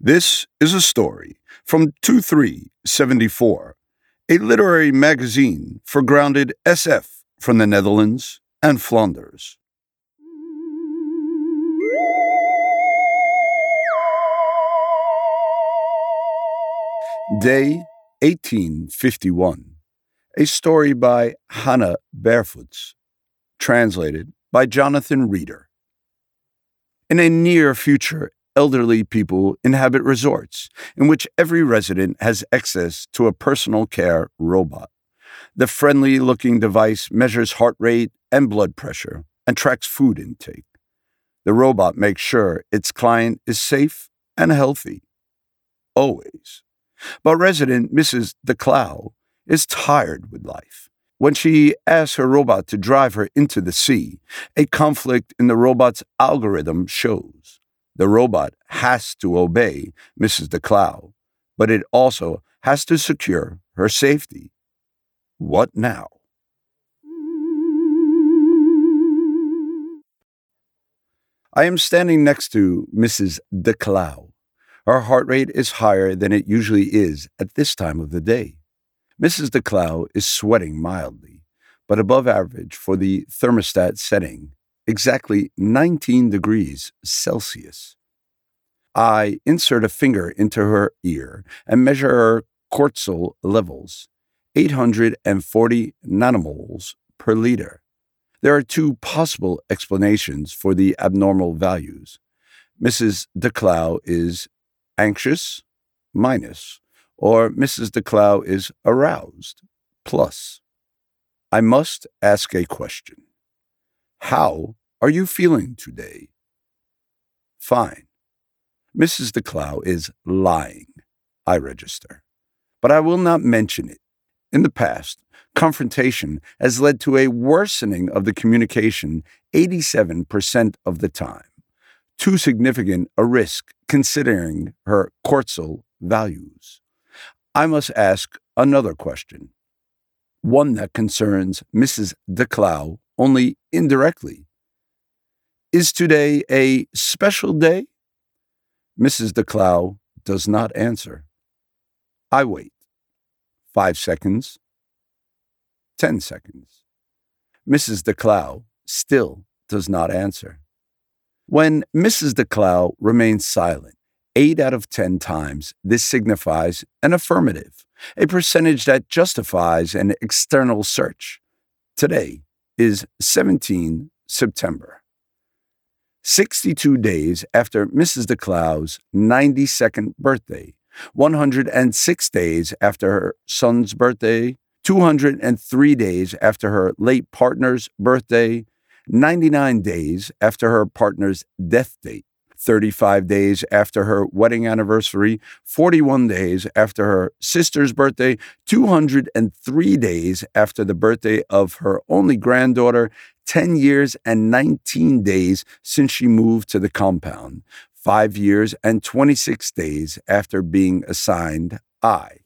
This is a story from 2374, a literary magazine for grounded SF from the Netherlands and Flanders. Day 1851. A story by Hannah Bervoets. Translated by Jonathan Reeder. In a near future, elderly people inhabit resorts in which every resident has access to a personal care robot. The friendly looking device measures heart rate and blood pressure and tracks food intake. The robot makes sure its client is safe and healthy. Always. But resident Mrs. DeClow is tired with life. When she asks her robot to drive her into the sea, a conflict in the robot's algorithm shows. The robot has to obey Mrs. DeClow, but it also has to secure her safety. What now? I am standing next to Mrs. DeClow. Her heart rate is higher than it usually is at this time of the day. Mrs. DeClow is sweating mildly, but above average for the thermostat setting, exactly 19 degrees Celsius. I insert a finger into her ear and measure her cortisol levels, 840 nanomoles per liter. There are two possible explanations for the abnormal values. Mrs. DeClow is anxious, minus, or Mrs. DeClow is aroused, plus. I must ask a question. How are you feeling today? Fine. Mrs. DeClow is lying, I register. But I will not mention it. In the past, confrontation has led to a worsening of the communication 87% of the time. Too significant a risk considering her cortisol values. I must ask another question, one that concerns Mrs. DeClow only indirectly. Is today a special day? Mrs. DeClow does not answer. I wait. Five seconds. Ten seconds. Mrs. DeClow still does not answer. When Mrs. DeClow remains silent, eight out of ten times, this signifies an affirmative, a percentage that justifies an external search. Today is 17 September. 62 days after Mrs. DeClow's 92nd birthday, 106 days after her son's birthday, 203 days after her late partner's birthday, 99 days after her partner's death date, 35 days after her wedding anniversary, 41 days after her sister's birthday, 203 days after the birthday of her only granddaughter, 10 years and 19 days since she moved to the compound, 5 years and 26 days after being assigned I.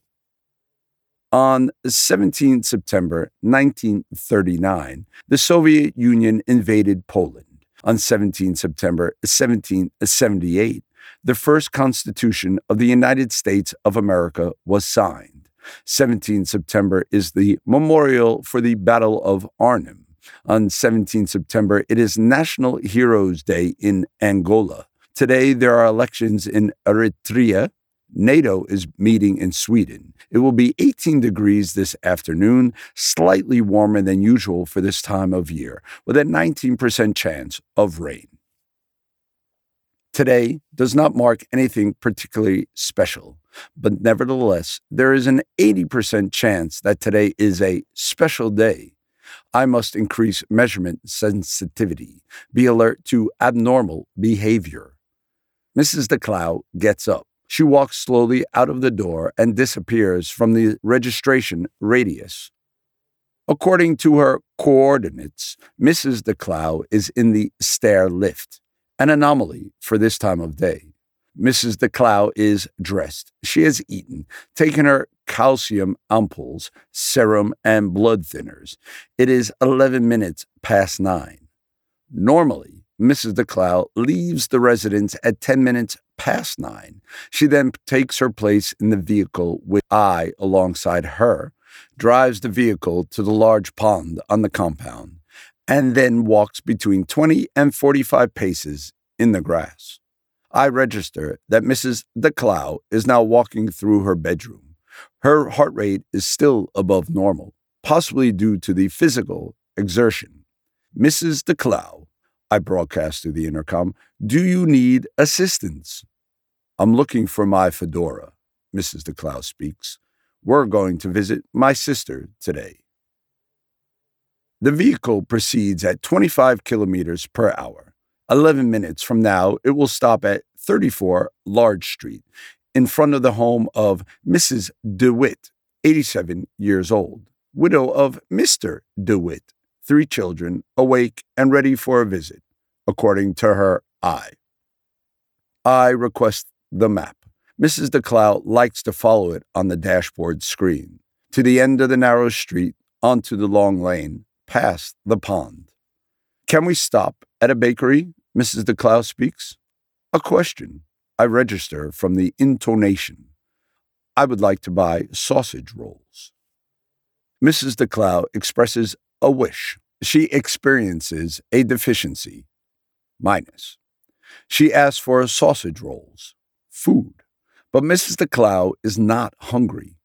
On 17 September 1939, the Soviet Union invaded Poland. On 17 September 1778, the first Constitution of the United States of America was signed. 17 September is the memorial for the Battle of Arnhem. On 17 September, it is National Heroes Day in Angola. Today, there are elections in Eritrea, NATO is meeting in Sweden. It will be 18 degrees this afternoon, slightly warmer than usual for this time of year, with a 19% chance of rain. Today does not mark anything particularly special, but nevertheless, there is an 80% chance that today is a special day. I must increase measurement sensitivity, be alert to abnormal behavior. Mrs. DeClow gets up. She walks slowly out of the door and disappears from the registration radius. According to her coordinates, Mrs. DeClow is in the stair lift, an anomaly for this time of day. Mrs. DeClow is dressed. She has eaten, taken her calcium ampoules, serum, and blood thinners. It is 11 minutes past nine. Normally, Mrs. DeClow leaves the residence at 10 minutes past nine. She then takes her place in the vehicle with I alongside her, drives the vehicle to the large pond on the compound, and then walks between 20 and 45 paces in the grass. I register that Mrs. DeClow is now walking through her bedroom. Her heart rate is still above normal, possibly due to the physical exertion. Mrs. DeClow, I broadcast through the intercom, do you need assistance? I'm looking for my fedora, Mrs. DeClow speaks. We're going to visit my sister today. The vehicle proceeds at 25 kilometers per hour. 11 minutes from now, it will stop at 34 Large Street in front of the home of Mrs. DeWitt, 87 years old, widow of Mr. DeWitt, three children, awake and ready for a visit, according to her I. I request the map. Mrs. DeClow likes to follow it on the dashboard screen, to the end of the narrow street, onto the long lane, past the pond. Can we stop at a bakery? Mrs. DeClow speaks. A question. I register from the intonation. I would like to buy sausage rolls. Mrs. DeClow expresses a wish. She experiences a deficiency. Minus. She asks for sausage rolls, food. But Mrs. DeClow is not hungry.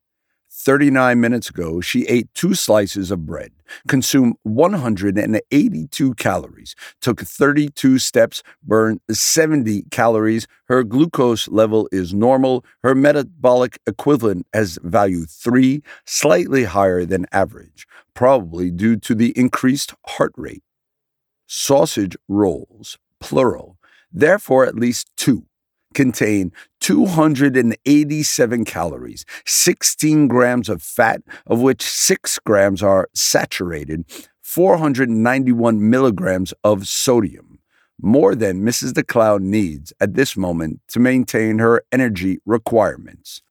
39 minutes ago, she ate two slices of bread, consumed 182 calories, took 32 steps, burned 70 calories. Her glucose level is normal. Her metabolic equivalent has value 3, slightly higher than average, probably due to the increased heart rate. Sausage rolls, plural, therefore at least two contain 287 calories, 16 grams of fat, of which 6 grams are saturated, 491 milligrams of sodium, more than Mrs. DeClow needs at this moment to maintain her energy requirements.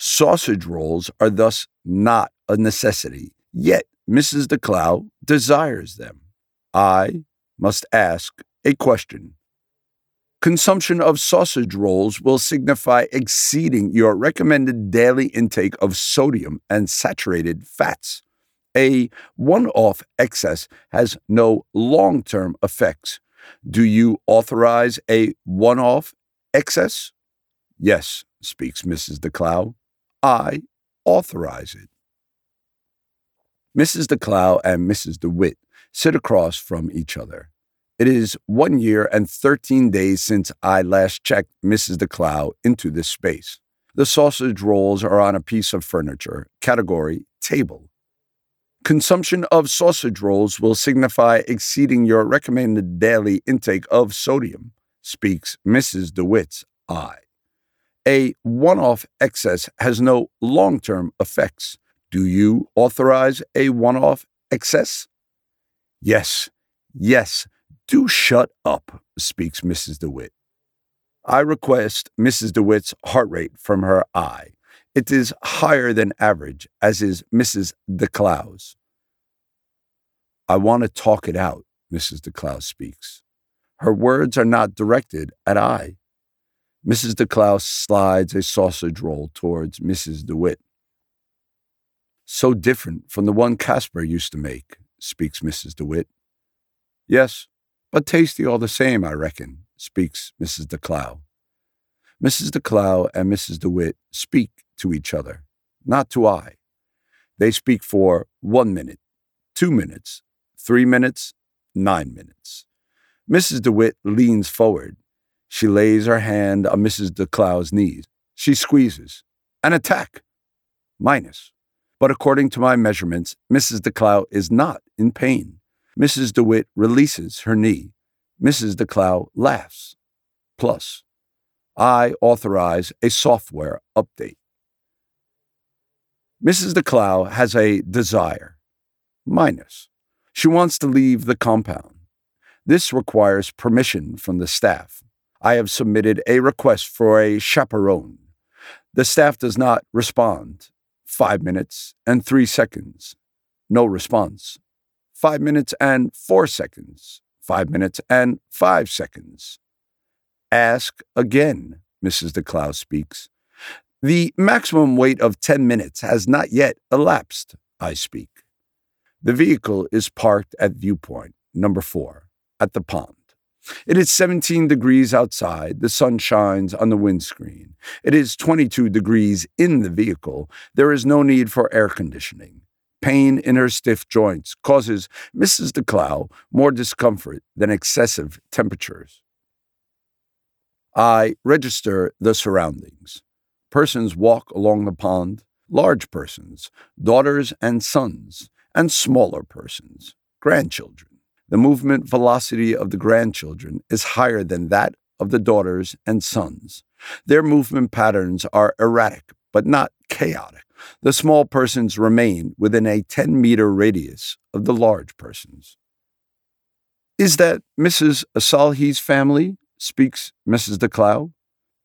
Sausage rolls are thus not a necessity, yet Mrs. DeClow desires them. I must ask a question. Consumption of sausage rolls will signify exceeding your recommended daily intake of sodium and saturated fats. A one off excess has no long term effects. Do you authorize a one off excess? Yes, speaks Mrs. DeClow. I authorize it. Mrs. DeClow and Mrs. DeWitt sit across from each other. It is one year and 13 days since I last checked Mrs. DeClow into this space. The sausage rolls are on a piece of furniture, category table. Consumption of sausage rolls will signify exceeding your recommended daily intake of sodium, speaks Mrs. DeWitt's I. A one off excess has no long term effects. Do you authorize a one off excess? Yes, yes, do shut up, speaks Mrs. DeWitt. I request Mrs. DeWitt's heart rate from her I. It is higher than average, as is Mrs. DeClow's. I want to talk it out, Mrs. DeClow speaks. Her words are not directed at I. Mrs. DeClow slides a sausage roll towards Mrs. DeWitt. So different from the one Casper used to make, speaks Mrs. DeWitt. Yes, but tasty all the same, I reckon, speaks Mrs. DeClow. Mrs. DeClow and Mrs. DeWitt speak to each other, not to I. They speak for one minute, two minutes, three minutes, nine minutes. Mrs. DeWitt leans forward. She lays her hand on Mrs. DeClow's knees. She squeezes. An attack. Minus. But according to my measurements, Mrs. DeClow is not in pain. Mrs. DeWitt releases her knee. Mrs. DeClow laughs. Plus, I authorize a software update. Mrs. DeClow has a desire. Minus. She wants to leave the compound. This requires permission from the staff. I have submitted a request for a chaperone. The staff does not respond. Five minutes and three seconds. No response. 5 minutes and 4 seconds, 5 minutes and 5 seconds. Ask again, Mrs. DeClow speaks. The maximum wait of 10 minutes has not yet elapsed, I speak. The vehicle is parked at viewpoint number four at the pond. It is 17 degrees outside. The sun shines on the windscreen. It is 22 degrees in the vehicle. There is no need for air conditioning. Pain in her stiff joints causes Mrs. DeClow more discomfort than excessive temperatures. I register the surroundings. Persons walk along the pond, large persons, daughters and sons, and smaller persons, grandchildren. The movement velocity of the grandchildren is higher than that of the daughters and sons. Their movement patterns are erratic, but not chaotic. The small persons remain within a 10 meter radius of the large persons. Is that Mrs. Asalhi's family? speaks Mrs. De DeClow.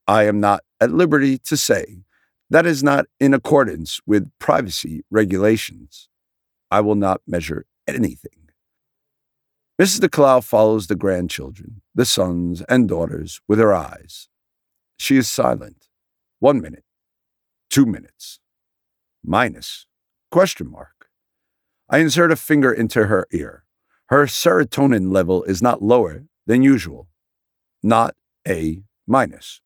I am not at liberty to say. That is not in accordance with privacy regulations. I will not measure anything. Mrs. De DeClow follows the grandchildren, the sons and daughters, with her eyes. She is silent. One minute, two minutes, minus, question mark. I insert a finger into her ear. Her serotonin level is not lower than usual, not A minus.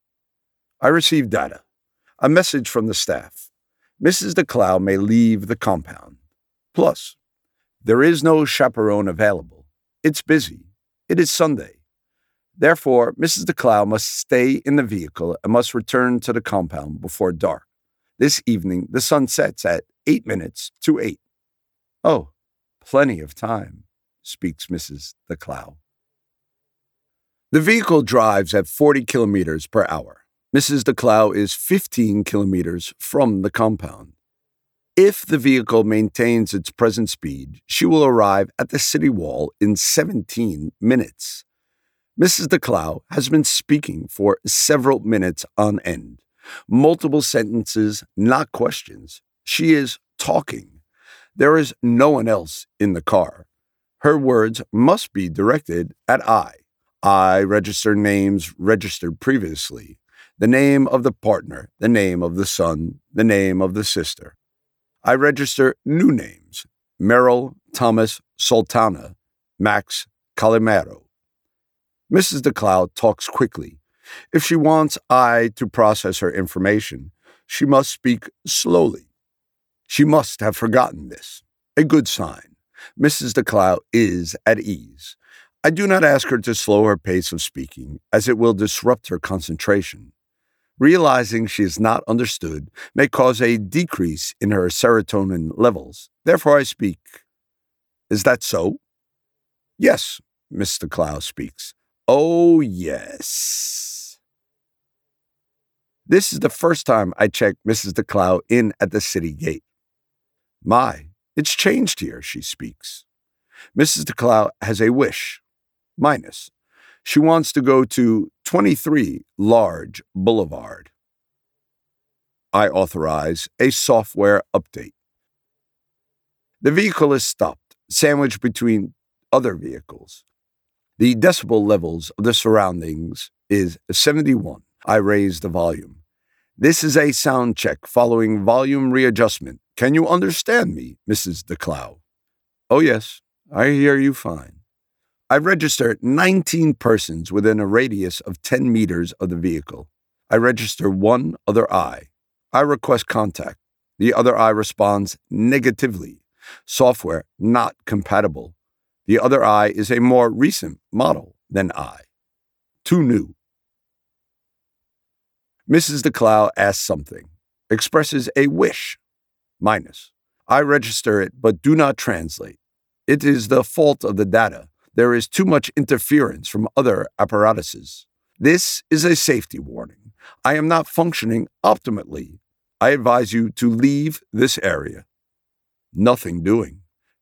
I receive data. A message from the staff. Mrs. DeClow may leave the compound. Plus, there is no chaperone available. It's busy. It is Sunday. Therefore, Mrs. DeClow must stay in the vehicle and must return to the compound before dark. This evening, the sun sets at eight minutes to eight. Oh, plenty of time, speaks Mrs. DeClow. The vehicle drives at 40 kilometers per hour. Mrs. DeClow is 15 kilometers from the compound. If the vehicle maintains its present speed, she will arrive at the city wall in 17 minutes. Mrs. DeClow has been speaking for several minutes on end. Multiple sentences, not questions. She is talking. There is no one else in the car. Her words must be directed at I. I register names registered previously the name of the partner, the name of the son, the name of the sister. I register new names Merrill Thomas Sultana, Max Calimero. Mrs. DeClow talks quickly. If she wants I to process her information, she must speak slowly. She must have forgotten this. A good sign. Mrs. DeClow is at ease. I do not ask her to slow her pace of speaking, as it will disrupt her concentration realizing she is not understood may cause a decrease in her serotonin levels. Therefore, I speak. Is that so? Yes, Mr. Clow speaks. Oh, yes. This is the first time I check Mrs. DeClow in at the city gate. My, it's changed here, she speaks. Mrs. DeClow has a wish, minus she wants to go to 23 Large Boulevard. I authorize a software update. The vehicle is stopped, sandwiched between other vehicles. The decibel levels of the surroundings is 71. I raise the volume. This is a sound check following volume readjustment. Can you understand me, Mrs. DeClow? Oh, yes, I hear you fine. I register 19 persons within a radius of 10 meters of the vehicle. I register one other eye. I request contact. The other I responds negatively. Software not compatible. The other I is a more recent model than I. Too new. Mrs. DeClow asks something, expresses a wish. Minus. I register it but do not translate. It is the fault of the data there is too much interference from other apparatuses. This is a safety warning. I am not functioning optimally. I advise you to leave this area. Nothing doing.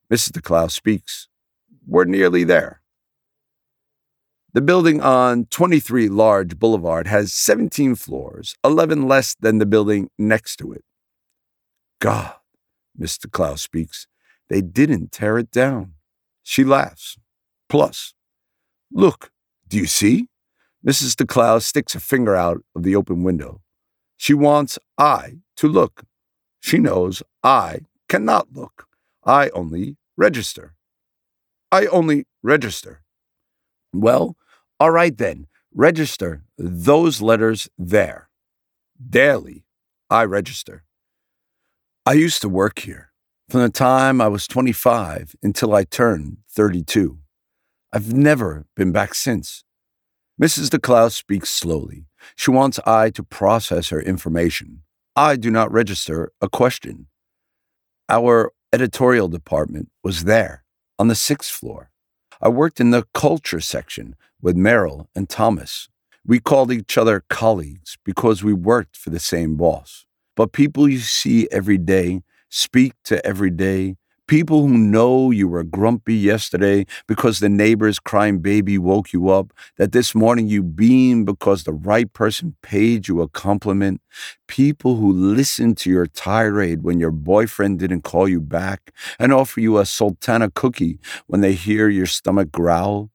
Mrs. DeClow speaks. We're nearly there. The building on 23 Large Boulevard has 17 floors, 11 less than the building next to it. God, Mr. DeClow speaks, they didn't tear it down. She laughs. Plus, look, do you see? Mrs. DeClow sticks a finger out of the open window. She wants I to look. She knows I cannot look. I only register. I only register. Well, all right then, register those letters there. Daily, I register. I used to work here from the time I was 25 until I turned 32. I've never been back since. Mrs. DeClow speaks slowly. She wants I to process her information. I do not register a question. Our editorial department was there on the sixth floor. I worked in the culture section with Merrill and Thomas. We called each other colleagues because we worked for the same boss. But people you see every day, speak to every day, people who know you were grumpy yesterday because the neighbor's crying baby woke you up, that this morning you beamed because the right person paid you a compliment, people who listen to your tirade when your boyfriend didn't call you back and offer you a sultana cookie when they hear your stomach growl,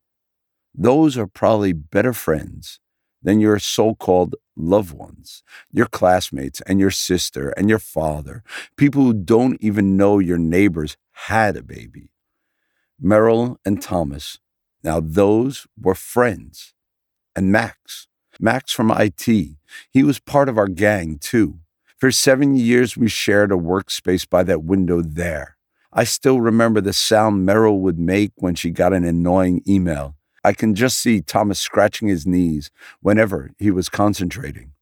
those are probably better friends than your so called loved ones, your classmates and your sister and your father, people who don't even know your neighbors had a baby. Merrill and Thomas, now those were friends. And Max, Max from IT, he was part of our gang too. For seven years, we shared a workspace by that window there. I still remember the sound Merrill would make when she got an annoying email. I can just see Thomas scratching his knees whenever he was concentrating.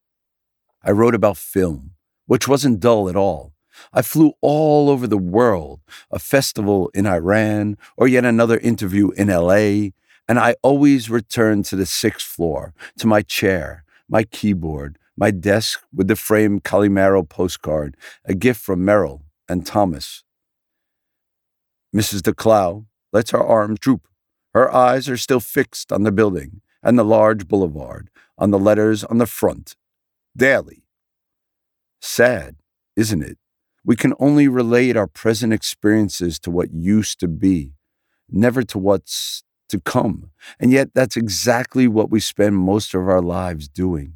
I wrote about film, which wasn't dull at all. I flew all over the world, a festival in Iran, or yet another interview in LA, and I always returned to the sixth floor, to my chair, my keyboard, my desk with the framed Calimero postcard, a gift from Merrill and Thomas. Mrs. DeClow lets her arms droop her eyes are still fixed on the building and the large boulevard, on the letters on the front. Daily. Sad, isn't it? We can only relate our present experiences to what used to be, never to what's to come. And yet, that's exactly what we spend most of our lives doing,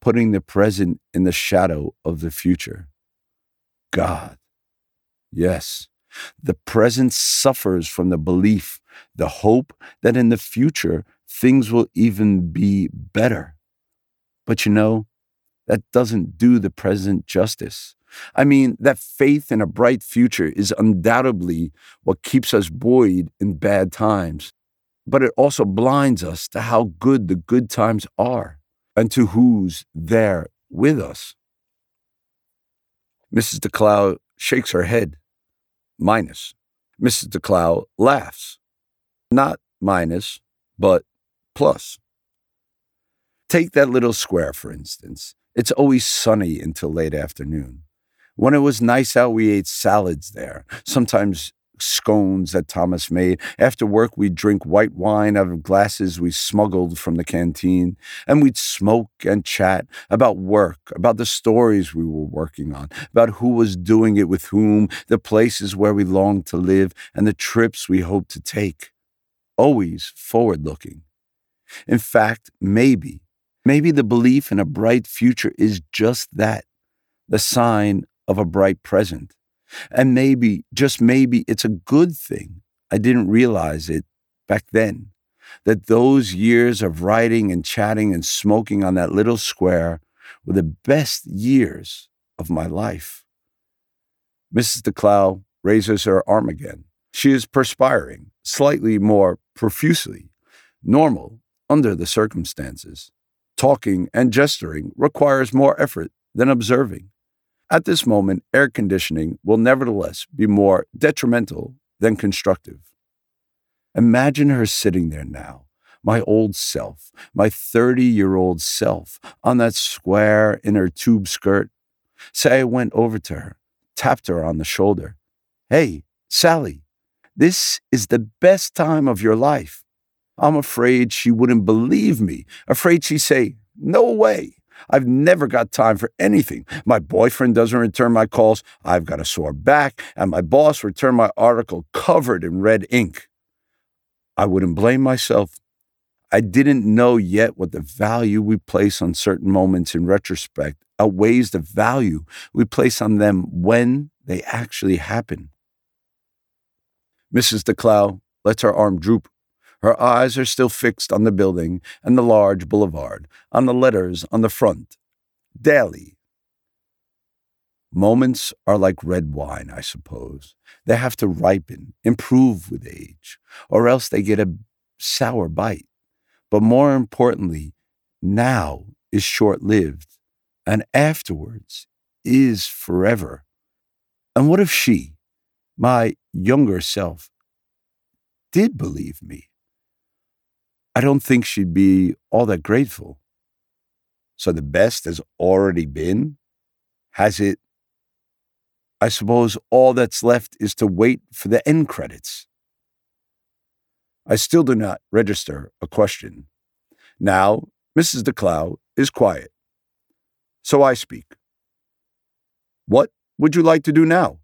putting the present in the shadow of the future. God. Yes, the present suffers from the belief the hope that in the future things will even be better. But you know, that doesn't do the present justice. I mean, that faith in a bright future is undoubtedly what keeps us buoyed in bad times, but it also blinds us to how good the good times are and to who's there with us. Mrs. DeClow shakes her head. Minus. Mrs. DeClow laughs. Not minus, but plus. Take that little square, for instance. It's always sunny until late afternoon. When it was nice out, we ate salads there, sometimes scones that Thomas made. After work, we'd drink white wine out of glasses we smuggled from the canteen, and we'd smoke and chat about work, about the stories we were working on, about who was doing it with whom, the places where we longed to live, and the trips we hoped to take always forward looking. In fact, maybe, maybe the belief in a bright future is just that the sign of a bright present. And maybe, just maybe, it's a good thing. I didn't realize it back then. That those years of writing and chatting and smoking on that little square were the best years of my life. Mrs. DeClow raises her arm again. She is perspiring, slightly more profusely, normal under the circumstances. Talking and gesturing requires more effort than observing. At this moment, air conditioning will nevertheless be more detrimental than constructive. Imagine her sitting there now, my old self, my 30 year old self, on that square in her tube skirt. Say I went over to her, tapped her on the shoulder. Hey, Sally, this is the best time of your life. I'm afraid she wouldn't believe me, afraid she'd say, No way. I've never got time for anything. My boyfriend doesn't return my calls. I've got a sore back, and my boss returned my article covered in red ink. I wouldn't blame myself. I didn't know yet what the value we place on certain moments in retrospect outweighs the value we place on them when they actually happen. Mrs. DeClow lets her arm droop. Her eyes are still fixed on the building and the large boulevard, on the letters on the front. Daily. Moments are like red wine, I suppose. They have to ripen, improve with age, or else they get a sour bite. But more importantly, now is short lived, and afterwards is forever. And what if she, my younger self, did believe me? I don't think she'd be all that grateful. So the best has already been? Has it? I suppose all that's left is to wait for the end credits. I still do not register a question. Now, Mrs. DeClow is quiet. So I speak. What would you like to do now?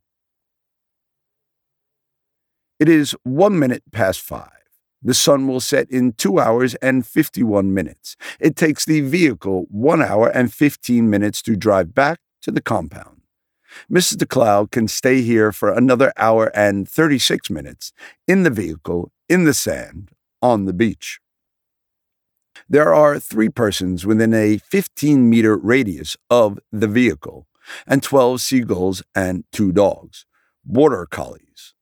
It is one minute past five. The sun will set in two hours and 51 minutes. It takes the vehicle one hour and 15 minutes to drive back to the compound. Mrs. DeClow can stay here for another hour and 36 minutes in the vehicle, in the sand, on the beach. There are three persons within a 15 meter radius of the vehicle, and 12 seagulls and two dogs, border collies.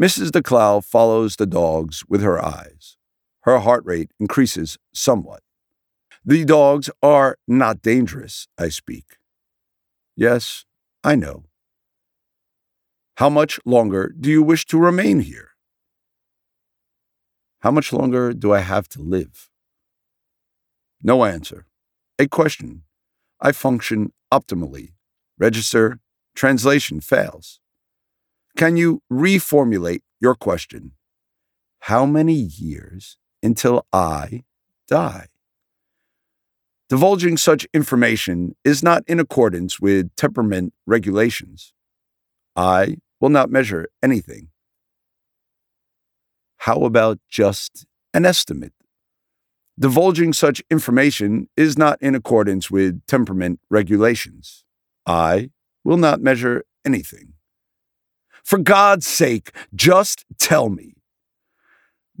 Mrs. DeClow follows the dogs with her eyes. Her heart rate increases somewhat. The dogs are not dangerous, I speak. Yes, I know. How much longer do you wish to remain here? How much longer do I have to live? No answer. A question. I function optimally. Register. Translation fails. Can you reformulate your question? How many years until I die? Divulging such information is not in accordance with temperament regulations. I will not measure anything. How about just an estimate? Divulging such information is not in accordance with temperament regulations. I will not measure anything. For God's sake, just tell me.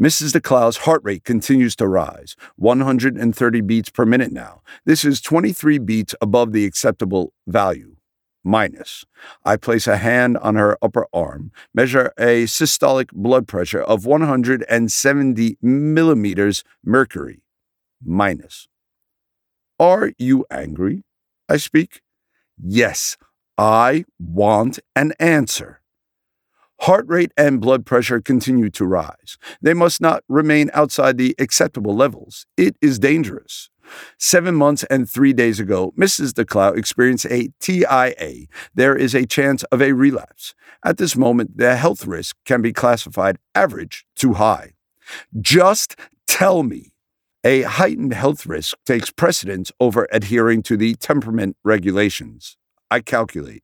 Mrs. DeClow's heart rate continues to rise, 130 beats per minute now. This is 23 beats above the acceptable value. Minus. I place a hand on her upper arm, measure a systolic blood pressure of 170 millimeters mercury. Minus. Are you angry? I speak. Yes, I want an answer. Heart rate and blood pressure continue to rise. They must not remain outside the acceptable levels. It is dangerous. Seven months and three days ago, Mrs. DeClow experienced a TIA. There is a chance of a relapse. At this moment, the health risk can be classified average to high. Just tell me. A heightened health risk takes precedence over adhering to the temperament regulations. I calculate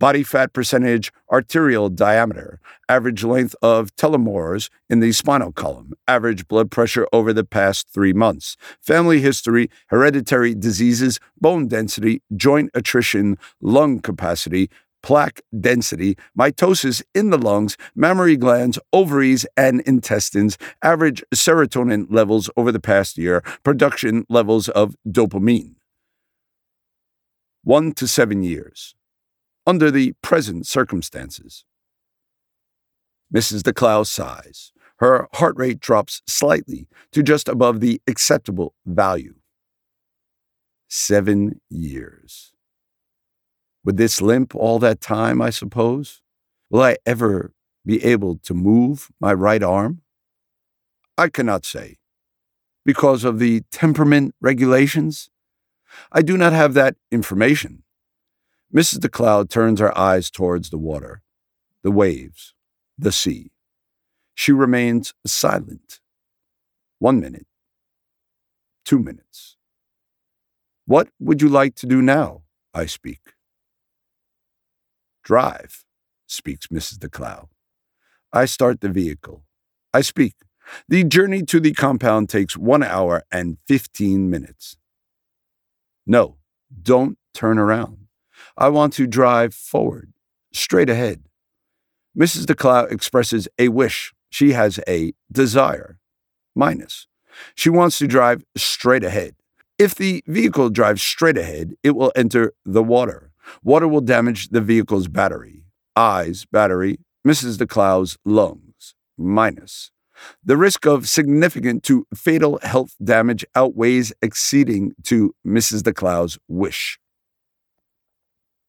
body fat percentage, arterial diameter, average length of telomeres in the spinal column, average blood pressure over the past three months, family history, hereditary diseases, bone density, joint attrition, lung capacity, plaque density, mitosis in the lungs, mammary glands, ovaries, and intestines, average serotonin levels over the past year, production levels of dopamine. One to seven years under the present circumstances. Mrs. DeClow sighs. Her heart rate drops slightly to just above the acceptable value. Seven years. With this limp all that time, I suppose? Will I ever be able to move my right arm? I cannot say. Because of the temperament regulations? I do not have that information. Mrs. DeClow turns her eyes towards the water, the waves, the sea. She remains silent. One minute, two minutes. What would you like to do now? I speak. Drive, speaks Mrs. DeClow. I start the vehicle. I speak. The journey to the compound takes one hour and 15 minutes. No, don't turn around. I want to drive forward, straight ahead. Mrs. DeClow expresses a wish. She has a desire. Minus. She wants to drive straight ahead. If the vehicle drives straight ahead, it will enter the water. Water will damage the vehicle's battery. Eyes, battery, Mrs. DeClow's lungs. Minus. The risk of significant to fatal health damage outweighs exceeding to Mrs. DeClow's wish.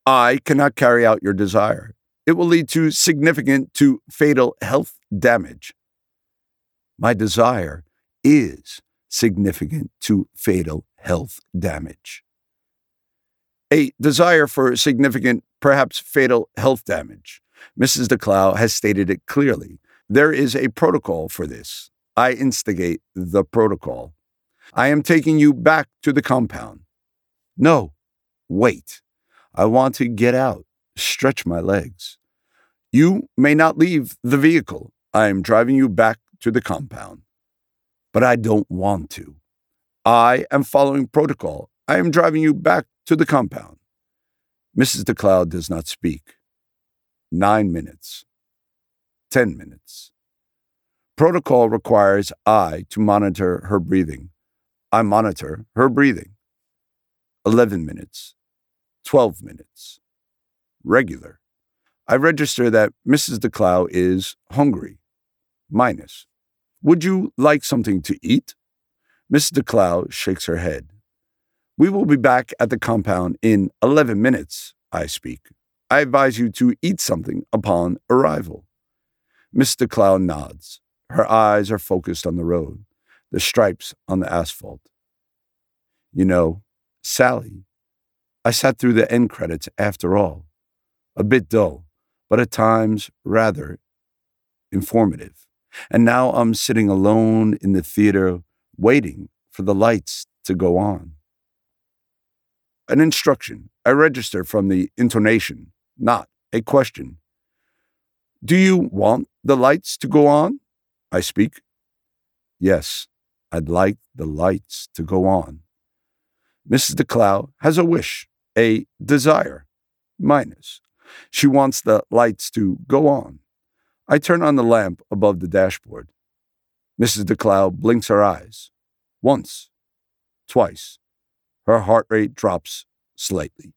I cannot carry out your desire. It will lead to significant to fatal health damage. My desire is significant to fatal health damage. A desire for significant, perhaps fatal health damage. Mrs. DeClow has stated it clearly. There is a protocol for this. I instigate the protocol. I am taking you back to the compound. No, wait. I want to get out, stretch my legs. You may not leave the vehicle. I am driving you back to the compound. But I don't want to. I am following protocol. I am driving you back to the compound. Mrs. DeClow does not speak. Nine minutes. Ten minutes. Protocol requires I to monitor her breathing. I monitor her breathing. 11 minutes. 12 minutes. Regular. I register that Mrs. DeClow is hungry. Minus. Would you like something to eat? Mrs. DeClow shakes her head. We will be back at the compound in 11 minutes, I speak. I advise you to eat something upon arrival. Miss DeClow nods. Her eyes are focused on the road, the stripes on the asphalt. You know, Sally, I sat through the end credits after all. A bit dull, but at times rather informative. And now I'm sitting alone in the theater waiting for the lights to go on. An instruction. I register from the intonation, not a question. Do you want the lights to go on? I speak. Yes, I'd like the lights to go on. Mrs. DeClow has a wish, a desire, minus. She wants the lights to go on. I turn on the lamp above the dashboard. Mrs. DeClow blinks her eyes. Once, twice. Her heart rate drops slightly.